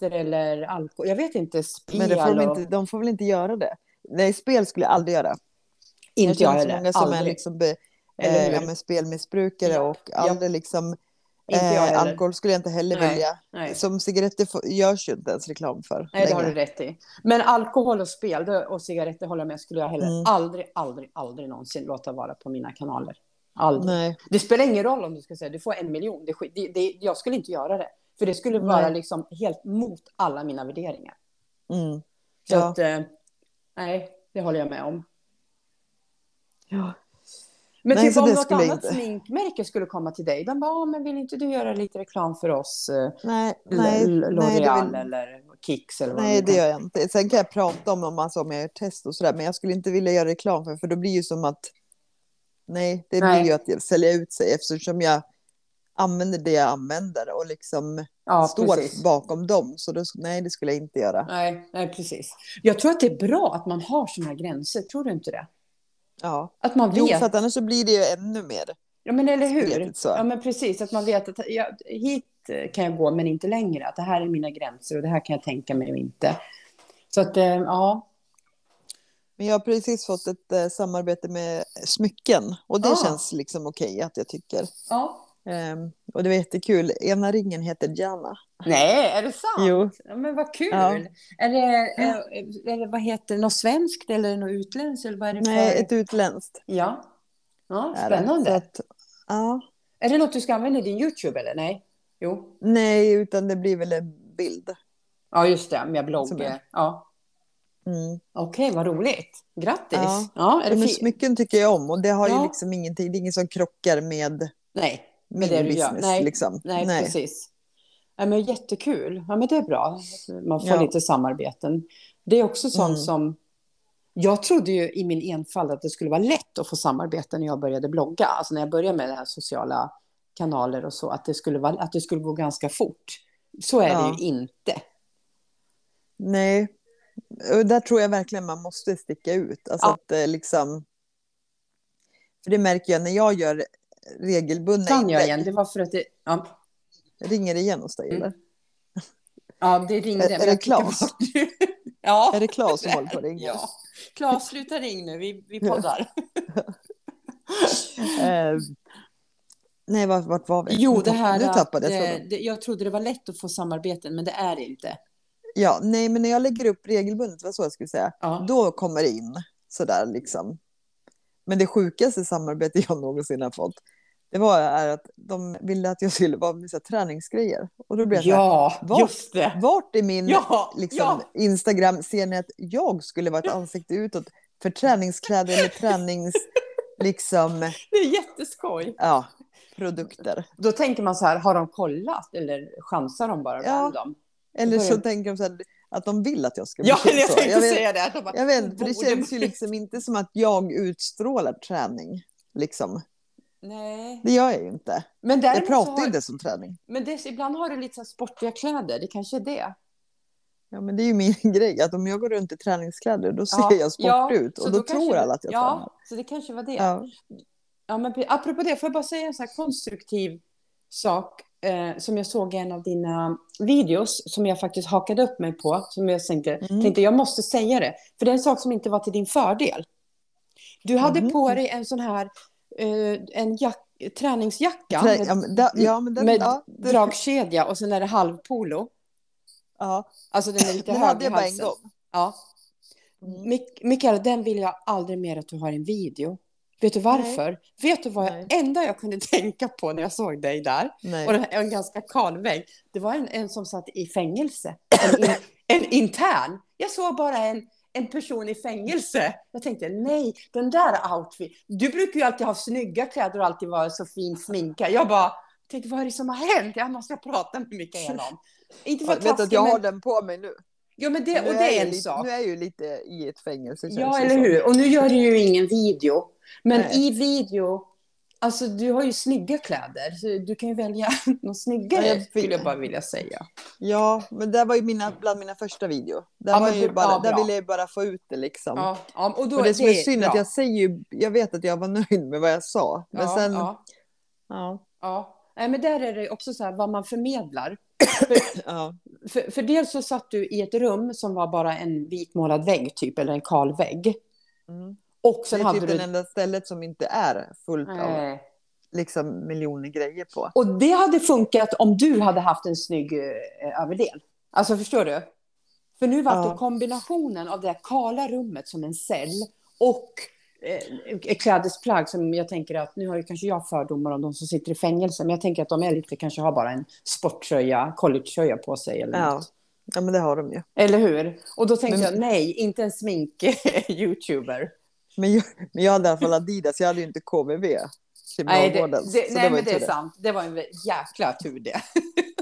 cigaretter eller alkohol. Jag vet inte, spel Men det får de, och... inte, de får väl inte göra det? Nej, spel skulle jag aldrig göra. Inte jag heller. många som är Aldrig. liksom be, eh, ja, men spelmissbrukare Ja, och ja. aldrig liksom... Inte jag Eh, alkohol skulle jag inte heller Nej, välja. Nej. Som cigaretter får, görs ju inte ens reklam för. Nej, det har längre. du rätt i. Men alkohol och spel och cigaretter håller jag med, skulle jag heller Mm. aldrig, aldrig, aldrig någonsin låta vara på mina kanaler. Aldrig. Nej. Det spelar ingen roll om du ska säga du får en miljon. Det, skit- det, det, jag skulle inte göra det. För det skulle vara Nej. liksom helt mot alla mina värderingar. Mm. Så Ja. att, eh, nej, det håller jag med om. Ja. Men Nej, typ om något annat inte. sminkmärke skulle komma till dig. De bara, "Ja, men vill inte du göra lite reklam för oss? Eh, Nej, nej, L'Oreal vill- eller Kicks eller vad nej, de det gör jag inte. Sen kan jag prata om, om, alltså, om jag gör test och sådär, men jag skulle inte vilja göra reklam för, för då blir ju som att, nej, det Nej. blir ju att sälja ut sig eftersom jag använder det jag använder och liksom Ja, står precis. bakom dem. Så då, nej, det skulle jag inte göra. Nej, nej, precis. Jag tror att det är bra att man har såna här gränser. Tror du inte det? Ja. Att man Jo, vet. för att annars så blir det ju ännu mer. Ja, men eller hur? Ja, men precis. Att man vet att ja, hit eh, kan jag gå, men inte längre. Att det här är mina gränser och det här kan jag tänka mig och inte. Så att, eh, ja. Men jag har precis fått ett eh, samarbete med smycken och det Ah. känns liksom okej att jag tycker. ja. Ehm, och det var jättekul. Ena ringen heter Gianna. Nej, är det sant? Jo. Ja, men vad kul. Ja. Är, det, är, är det, vad heter det, något svenskt eller något utländskt? Eller vad är det för? Nej, ett utländskt. Ja. Ja, är det. spännande. Så att, ja. Är det något du ska använda i din YouTube eller? Nej? Jo. Nej, utan det blir väl en bild. Ja, just det. Med blogg. Är- Ja. Mm. Okej, vad roligt. Grattis. Ja, Ja. är det Men smycken tycker jag om och det har Ja. ju liksom ingenting, det är inget som krockar med Nej, med det du gör. Nej, Liksom. nej, precis. Ja, men jättekul. Ja, men det är bra. Man får Ja. lite samarbeten. Det är också sånt Mm. som... Jag trodde ju i min enfald att det skulle vara lätt att få samarbete när jag började blogga. Alltså när jag började med det här sociala kanaler och så. Att det skulle, vara, att det skulle gå ganska fort. Så är Ja. det ju inte. Nej, och där tror jag verkligen man måste sticka ut. Alltså Ja. att eh, liksom... För det märker jag när jag gör regelbundna Kan jag igen? Det var för att det... Ja, Ringer det igen hos dig eller? ja det ringde. Är- är det Claes? ja. Är det Claes som håller på att ringa? Ja. Claes, sluta ring nu. Vi, vi poddar. Eh, nej, vart, vart var vi? Jo, det här Nu tappade jag eh, det, Jag trodde det var lätt att få samarbeten, men det är det inte. Ja, nej, men när jag lägger upp regelbundet, vad så jag skulle säga, Ja. då kommer det in sådär liksom. Men det sjukaste samarbetet jag någonsin har fått, det var är att de ville att jag skulle vara med så här, träningsgrejer. Och då blev jag så här, Ja, vart- just det. vart i min Ja, liksom, ja. Instagram ser ni att jag skulle vara ett ansikte utåt för träningskläder eller tränings... liksom, Det är jätteskoj. ja. produkter. Då tänker man så här, har de kollat eller chansar de bara Ja. random? Eller så tänker de så här, att de vill att jag ska Ja, bli jag så. tänkte Jag vet, säga det. De bara, jag vet för det känns ju liksom inte som att jag utstrålar träning. Liksom. Nej. Det gör jag ju inte. Men Jag pratar har, ju inte som träning. Men det, ibland har du lite så sportiga kläder, det kanske är det. Ja, men det är ju min grej, att om jag går runt i träningskläder då ser Ja, jag sport ja, ut. Och då, kanske tror det- alla att jag tränar. Ja, så det kanske var det. Ja. Ja. men apropå det, får jag bara säga en så här konstruktiv sak eh, som jag såg i en av dina videos som jag faktiskt hakade upp mig på. Som jag tänkte, Mm. tänkte jag måste säga det. För det är en sak som inte var till din fördel. Du hade Mhm. på dig en sån här en jack, träningsjacka Trä- med, ja, men, da, ja, men den, med ja, det, dragkedja och sen är det halvpolo. ja, Alltså den är lite den hög hade jag bara en gång. Ja. Mm. Mik- Mikael, den vill jag aldrig mer att du har en video. Vet du varför? Vet du vad jag, Nej. enda jag kunde tänka på när jag såg dig där, Nej. och var en ganska kal vägg, det var en, en som satt i fängelse. En, in, en intern. Jag såg bara en, en person i fängelse. Jag tänkte, nej, den där outfit. Du brukar ju alltid ha snygga kläder och alltid vara så fin sminkad. Jag bara, tänkte, vad är det som har hänt? Här måste jag prata med Mikael om. Inte för Jag att vet att taska, jag har men, den på mig nu. ja, men det, och det är jag en lite, sak. Nu är jag ju lite i ett fängelse. Ja, eller hur? Och nu gör du ju ingen video. Men Nej. i video, alltså du har ju snygga kläder. Så du kan ju välja något snyggare, Ja, skulle jag bara vilja säga. Ja, men det var ju mina, bland mina första video. Där, Ja, var men ju bara, ja, där ville jag bara få ut det liksom. Ja, ja, och då, och det som är synd är att jag säger ju, jag vet att jag var nöjd med vad jag sa. Men ja, sen, ja, ja, ja. Nej, men där är det också så här vad man förmedlar. För, ja, för, för dels så satt du i ett rum som var bara en vitmålad vägg typ, eller en kal vägg. mm. Och Det sen är hade typ du... det enda stället som inte är fullt av Nej. liksom, miljoner grejer på. Och det hade funkat om du hade haft en snygg eh, överdel. Alltså förstår du? För nu var Ja. det kombinationen av det här kala rummet som en cell och eh, klädesplagg som jag tänker att, nu har ju kanske jag fördomar om de som sitter i fängelse, men jag tänker att de är lite, kanske har bara en sporttröja, collegetröja på sig eller Ja. något. ja, men det har de ju. Eller hur? Och då tänkte Men- jag, nej, inte en smink-youtuber. Men jag, men jag hade i alla fall Adidas, jag hade ju inte KVV. Nej, det, det, så nej var men det är sant. Det var en jäkla tur det.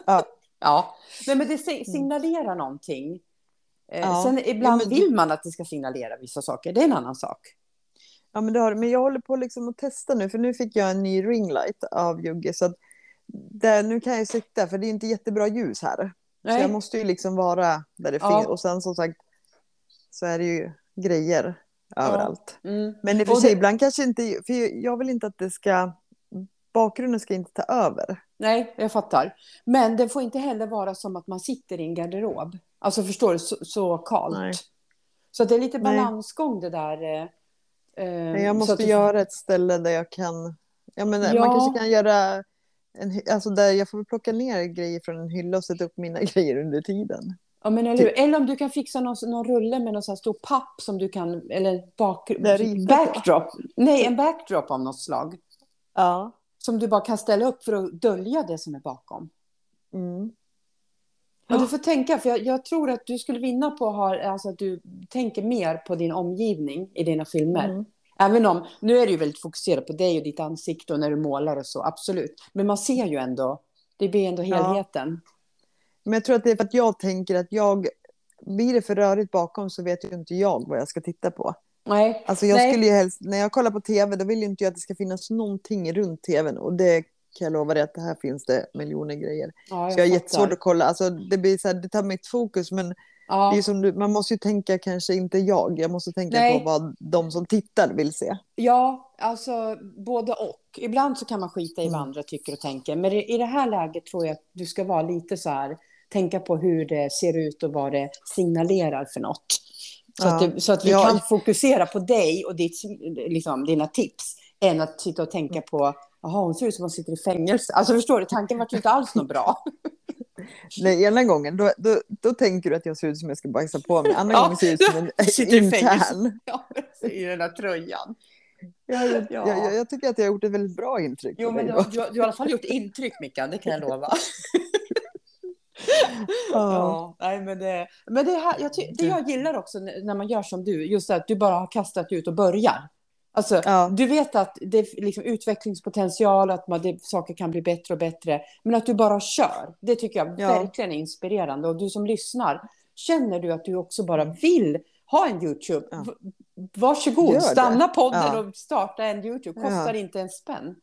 Ja. ja. Nej, men det si- signalerar någonting. Eh, Ja. Sen ibland Ja, men- vill man att det ska signalera vissa saker. Det är en annan sak. Ja, men, det har, men jag håller på liksom att testa nu, för nu fick jag en ny ringlight av Jugge. Så att där, nu kan jag sitta, för det är inte jättebra ljus här. Så Nej. jag måste ju liksom vara där det Ja. finns. Och sen som sagt så är det ju grejer överallt. Mm. Men i och för sig, det- ibland kanske inte, för jag vill inte att det ska, bakgrunden ska inte ta över. Nej, jag fattar. Men det får inte heller vara som att man sitter i en garderob. Alltså förstår du, så, så kallt. Nej. Så att det är lite balansgång det där. eh, eh, jag måste att göra ett ställe där jag kan, ja, men Ja. man kanske kan göra, en, alltså där jag får plocka ner grejer från en hylla och sätta upp mina grejer under tiden. Ja, men eller, hur? eller om du kan fixa någon, någon rulle med någon sån här stor papp som du kan, eller bak, på. backdrop. Nej, en backdrop av något slag. Ja. Som du bara kan ställa upp för att dölja det som är bakom. Mm. Och du får tänka, för jag, jag tror att du skulle vinna på att, ha, alltså att du tänker mer på din omgivning i dina filmer. Mm. Även om, nu är du ju väldigt fokuserad på dig och ditt ansikte och när du målar och så, absolut. Men man ser ju ändå, det blir ändå Ja. Men jag tror att det är för att jag tänker att jag, blir det för rörigt bakom så vet ju inte jag vad jag ska titta på. Nej, Alltså jag Nej. skulle ju helst, när jag kollar på tv då vill ju inte jag att det ska finnas någonting runt tvn och det kan jag lova dig att det här finns det miljoner grejer. ja, Så jag har jättesvårt att kolla, alltså det blir så här, det tar mitt fokus men det Ja. är ju som du, man måste ju tänka kanske inte jag, jag måste tänka Nej. på vad de som tittar vill se. Ja, alltså både och. Ibland så kan man skita i vad Mm. andra tycker och tänker. Men i det här läget tror jag att du ska vara lite så här, tänka på hur det ser ut och vad det signalerar för något. Så, Ja. att, det, så att vi Ja. kan fokusera på dig och ditt, liksom, dina tips, än att sitta och tänka på Jaha, hon ser ut som hon sitter i fängelse. Alltså förstår du, tanken var inte alls något bra. Nej, ena gången då, då, då tänker du att jag ser ut som jag ska bajsa på mig, andra Ja, gången ser jag ut som en sitter i fängelse. intern. Ja, i den där tröjan. Jag, Ja. jag, jag tycker att jag har gjort ett väldigt bra intryck. Jo, men du, du, har- du har i alla fall gjort intryck, Mickan, det kan jag lova. Ja. Ja, nej, men det, men det, här, jag ty, det jag gillar också när man gör som du, just att du bara har kastat ut och börjar. Alltså, Ja. Du vet att det är liksom utvecklingspotential, att man, det, saker kan bli bättre och bättre. Men att du bara kör, det tycker jag Ja. verkligen är inspirerande. Och du som lyssnar, känner du att du också bara vill ha en YouTube? Ja. Varsågod, stanna podden Ja. och starta en YouTube. Kostar Ja. inte en spänn.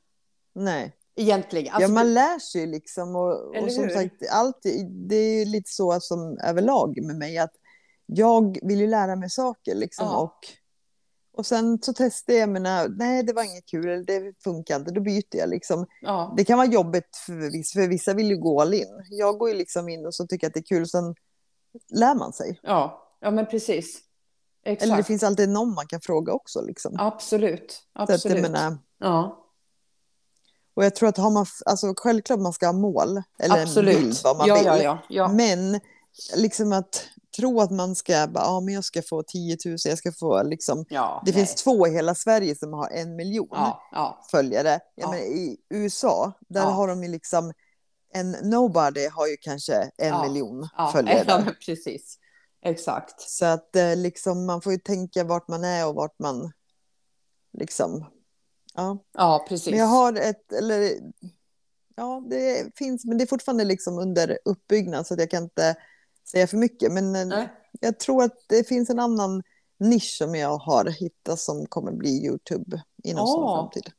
Nej. Egentligen. Alltså, ja, man lär sig liksom. Och, och som hur? sagt, allt, det är lite så som överlag med mig. att Jag vill ju lära mig saker liksom. Ja. Och, och sen så testar jag mina, nej det var inget kul, eller det funkar inte, då byter jag liksom. ja. Det kan vara jobbigt för vissa, för vissa vill ju gå all in. Jag går ju liksom in och så tycker att det är kul, sen lär man sig. Ja. ja, men precis. Exakt. Eller det finns alltid någon man kan fråga också. Liksom. Absolut. Så att Absolut. menar, ja. Och jag tror att har man, alltså självklart man ska ha mål, eller Absolut. en bild vad man ja, vill. ja, ja, ja. Men liksom att tro att man ska, bara, ja men jag ska få 10 000, jag ska få liksom, ja det nej. finns två i hela Sverige som har en miljon Ja, ja. följare. Menar, I USA, där har de ju liksom, en nobody har ju kanske en miljon Ja, följare. ja, men precis. Exakt. Så att eh, liksom, man får ju tänka vart man är och vart man liksom, ja. Ja, precis. Men jag har ett, eller ja, det finns, men det är fortfarande liksom under uppbyggnad så att jag kan inte säga för mycket. Men eh, Nej. jag tror att det finns en annan nisch som jag har hittat som kommer bli YouTube inom Åh, snar framtid.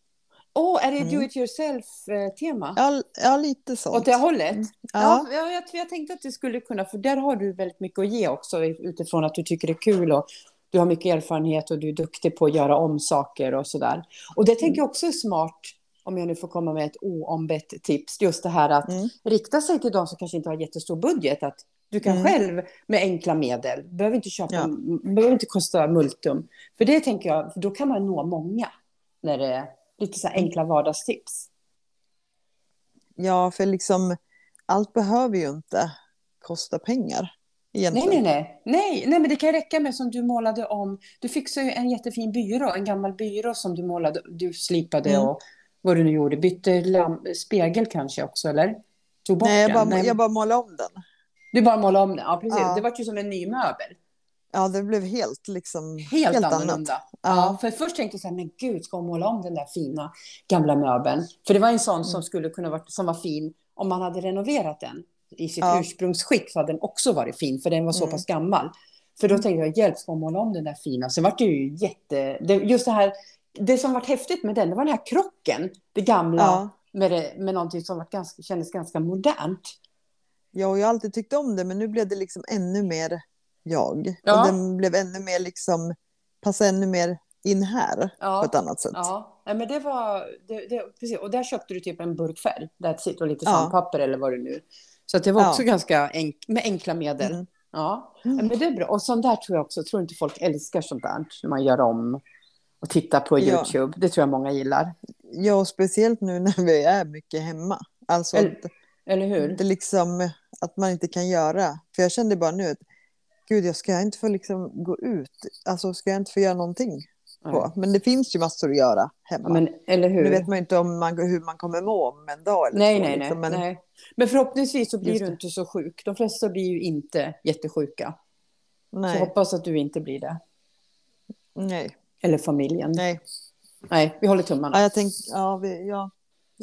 Åh, är det Mm. do it yourself-tema? Ja, ja, lite sånt. Åt det hållet? Ja. Ja, jag, jag tänkte att det skulle kunna, för där har du väldigt mycket att ge också utifrån att du tycker det är kul och du har mycket erfarenhet och du är duktig på att göra om saker och sådär. Och det tänker jag också är smart, om jag nu får komma med ett oombett tips, just det här att Mm. rikta sig till de som kanske inte har jättestor budget, att du kan Mm. själv med enkla medel, behöver inte köpa, Ja. behöver inte kosta multum. För det tänker jag, då kan man nå många när det är lite så här Mm. enkla vardagstips. ja, för liksom allt behöver ju inte kosta pengar. Nej, Egentligen. nej, nej, nej. Nej, men det kan räcka med som du målade om. Du fixade ju en jättefin byrå, en gammal byrå som du målade, du slipade Mm. och vad du nu gjorde. Bytte spegel kanske också, eller? Tog bort Nej, jag bara, den? Nej, jag bara målade om den. Du bara målade om den, ja precis. Ja. Det var ju som en ny möbel. Ja, det blev helt liksom Helt, annat. annorlunda. Ja. Ja. för först tänkte jag så här, men gud, ska hon måla om den där fina gamla möbeln? För det var en sån som skulle kunna vara, som var fin om man hade renoverat den i sitt Ja. ursprungsskick så hade den också varit fin, för den var så Mm. pass gammal. För då tänkte jag, hjälp, ska måla om den där fina? Sen var det ju jätte... Det, just det här, det som var häftigt med den, det var den här krocken, det gamla, Ja. med, det, med någonting som var ganska, kändes ganska modernt. Ja, och jag har alltid tyckt om det, men nu blev det liksom ännu mer jag. Ja. Och den blev ännu mer liksom, passade ännu mer in här Ja. på ett annat sätt. Ja, nej, men det var... Det, det, precis. Och där köpte du typ en burk färg, that's it, och lite sandpapper eller vad det nu Så det var Ja. också ganska enk, med enkla medel. Mm. Ja, Mm. men det är bra. Och sånt där tror jag också, tror inte folk älskar sånt där, när man gör om och tittar på Ja. YouTube. Det tror jag många gillar. Ja, och speciellt nu när vi är mycket hemma. Alltså Eller- att, Eller hur? det liksom, att man inte kan göra. För jag kände bara nu att gud, jag ska inte få liksom gå ut. Alltså ska jag inte få göra någonting på. Men det finns ju massor att göra hemma. Ja, men, eller hur? Nu vet man ju inte om man, hur man kommer må om en dag eller nej, så. nej, liksom. Men, nej. Men förhoppningsvis så blir du inte så sjuk. De flesta blir ju inte jättesjuka. Så nej, hoppas att du inte blir det. nej, Eller familjen. Nej, nej. vi håller tummarna. Ja, jag, tänk, ja, vi, ja,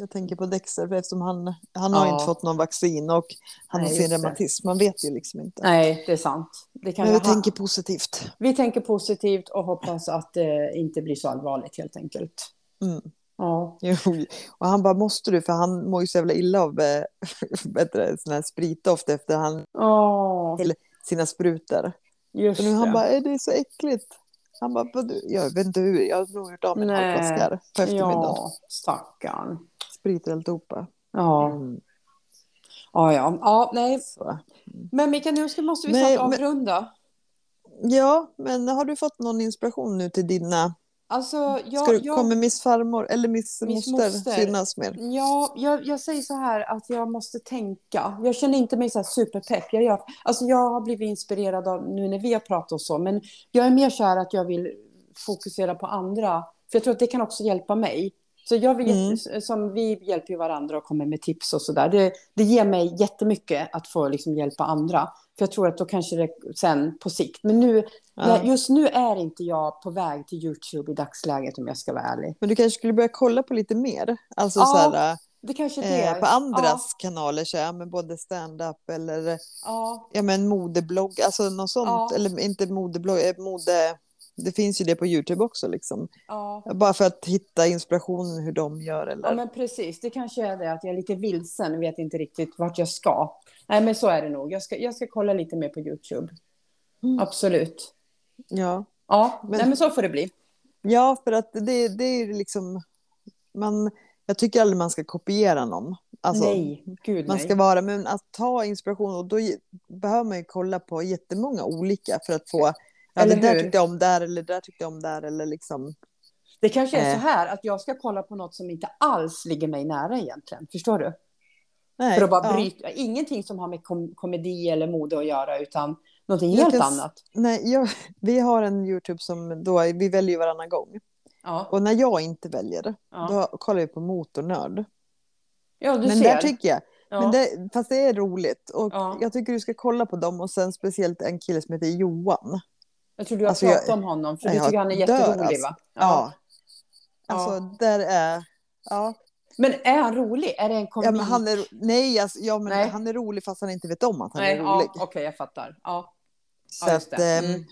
jag tänker på Dexter för eftersom han, han har Ja. inte fått någon vaccin och han Nej, har sin reumatism. Man vet ju liksom inte. Nej, det är sant. Det Men vi ha- tänker positivt. vi tänker positivt och hoppas att det inte blir så allvarligt helt enkelt. Mm. Ja, Jo. Och han bara, måste du? För han mår ju så jävla illa av eh, bättre, sån här spritdoft efter han, Åh, sina sprutor. just Så nu han det. bara, är det är så äckligt? Han bara, "Vad du? jag vet inte hur, jag har nog gjort av med en halv Nej. flaska här på eftermiddagen. Ja, stackarn. Sprit och alltihopa. Ja, Mm. ja, ja. ja nej. Så. Men Mikael, nu måste vi snart avrunda. Ja, men har du fått någon inspiration nu till dina... Alltså, jag, Ska du, jag, Kommer Miss farmor eller Miss, Miss moster, moster. synas mer? Ja, jag, jag säger så här att jag måste tänka. Jag känner inte mig så här superpepp. Jag, gör, alltså jag har blivit inspirerad av nu när vi har pratat och så, men jag är mer så här att jag vill fokusera på andra. För jag tror att det kan också hjälpa mig. Så jag vill, Mm. som vi hjälper varandra och kommer med tips och så där. Det, det ger mig jättemycket att få liksom hjälpa andra. För jag tror att då kanske det sen på sikt. Men nu, Ja. just nu är inte jag på väg till YouTube i dagsläget om jag ska vara ärlig. Men du kanske skulle börja kolla på lite mer. Alltså Ja, så här, Det kanske det eh, är. på andras kanaler, så ja, men både stand-up eller Ja, ja, men modeblogg, alltså något sånt. Ja. Eller inte modeblogg, eh, mode... Det finns ju det på YouTube också liksom. ja. Bara för att hitta inspiration hur de gör eller... Ja, men precis. Det kanske är det att jag är lite vilsen och vet inte riktigt vart jag ska. Nej, men så är det nog. Jag ska, jag ska kolla lite mer på YouTube. Mm. Absolut. ja. Ja, Men- Nej, men så får det bli. ja, för att det, det är liksom... Man, jag tycker aldrig man ska kopiera någon. Alltså, nej, gud Man nej. ska vara, men att ta inspiration och då behöver man ju kolla på jättemånga olika för att få, ja Eller där hur? tyckte jag om där eller det där tyckte jag om där eller liksom. Det kanske är Eh. så här att jag ska kolla på något som inte alls ligger mig nära egentligen. Förstår du? Nej, För att bara ja. bryta. Ingenting som har med kom komedi eller mode att göra, utan någonting helt kan annat. Nej, jag, vi har en YouTube som då, vi väljer varannan gång. Ja, Och när jag inte väljer, ja. då kollar vi på Motornörd. ja du Men ser. där tycker jag, ja. men det, fast det är roligt. Och Ja. jag tycker du ska kolla på dem och sen speciellt en kille som heter Johan. Jag tror du har alltså, jag- pratat om honom, för du jag tycker han är jätterolig, alltså. va? Ja. Alltså Ja. där är, ja. Men är han rolig? Är det en Ja, komedi? men han är, nej, alltså, ja, men Nej. han är rolig fast han inte vet om att han Nej, är rolig. ja, Okej, jag fattar. Ja, Så ja att, det. ehm, Mm.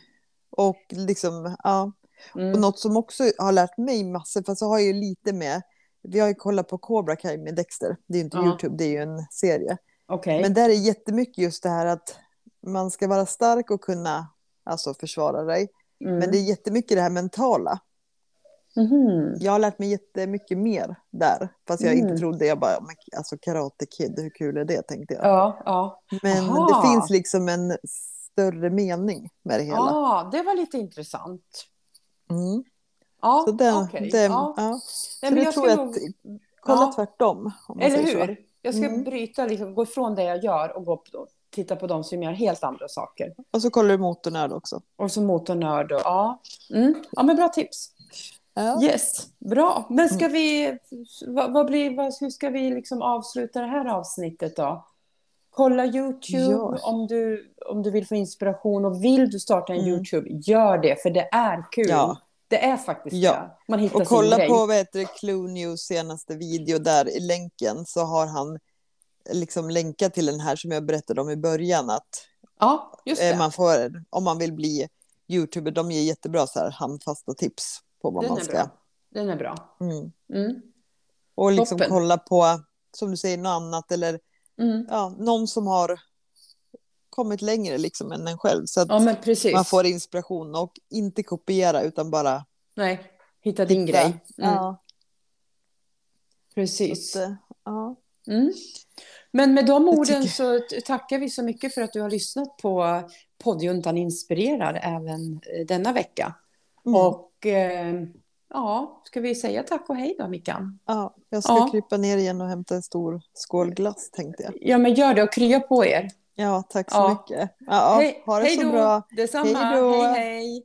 Och liksom, ja. Och Mm. något som också har lärt mig massor, för så har jag ju lite med, vi har ju kollat på Cobra Kai med Dexter, det är ju inte Ja. YouTube, det är ju en serie. Okej. Men där är jättemycket just det här att man ska vara stark och kunna alltså, försvara dig. Mm. Men det är jättemycket det här mentala. Mhm. Jag har lärt mig jättemycket mer där. Fast jag Mm. inte trodde, jag bara, alltså Karate Kid, hur kul är det tänkte jag. Ja, ja. Men Aha. det finns liksom en större mening med det hela. Ja, det var lite intressant. Mm. Ja, Så okej. den, ja. ja. Nej, Så men det jag tror ska jag nog... att, kolla Ja. tvärtom. Eller hur? Jag ska Mm. bryta, liksom, gå ifrån det jag gör och gå på, titta på de som gör helt andra saker. Och så kollar du motornörd också. Och så motornörd och ja. Mm. Ja, men bra tips. Ja. Yes, bra. Men ska vi, vad, vad blir, vad, hur ska vi liksom avsluta det här avsnittet då? Kolla YouTube Ja. om, du, om du vill få inspiration och vill du starta en Mm. YouTube, gör det för det är kul. Ja. Det är faktiskt Ja. det. Man hittar Och sin kolla grej. på vad heter det, Clue News senaste video där i länken så har han liksom länkat till den här som jag berättade om i början att Ja, just det. eh, man får, om man vill bli youtuber, de ger jättebra så här handfasta tips på vad Den man ska. bra. Den är bra. Mm. Mm. Och liksom Toppen. kolla på, som du säger, något annat eller Mm. ja, någon som har kommit längre liksom än en själv. Så att Ja, man får inspiration och inte kopiera utan bara Nej, hitta din hitta. grej. Mm. Ja, Precis. att, eh, ja. Mm. Men med de orden så tackar vi så mycket för att du har lyssnat på poddjuntan inspirerar även eh, denna vecka. Mm. Och eh, ja, ska vi säga tack och hej då Mickan? ja, jag ska Ja. krypa ner igen och hämta en stor skål glass tänkte jag. Ja, men gör det och krya på er. Ja, tack så Ja. mycket. Ja, hej, ha det hej så då. bra. Detsamma. Hej då. hej. hej.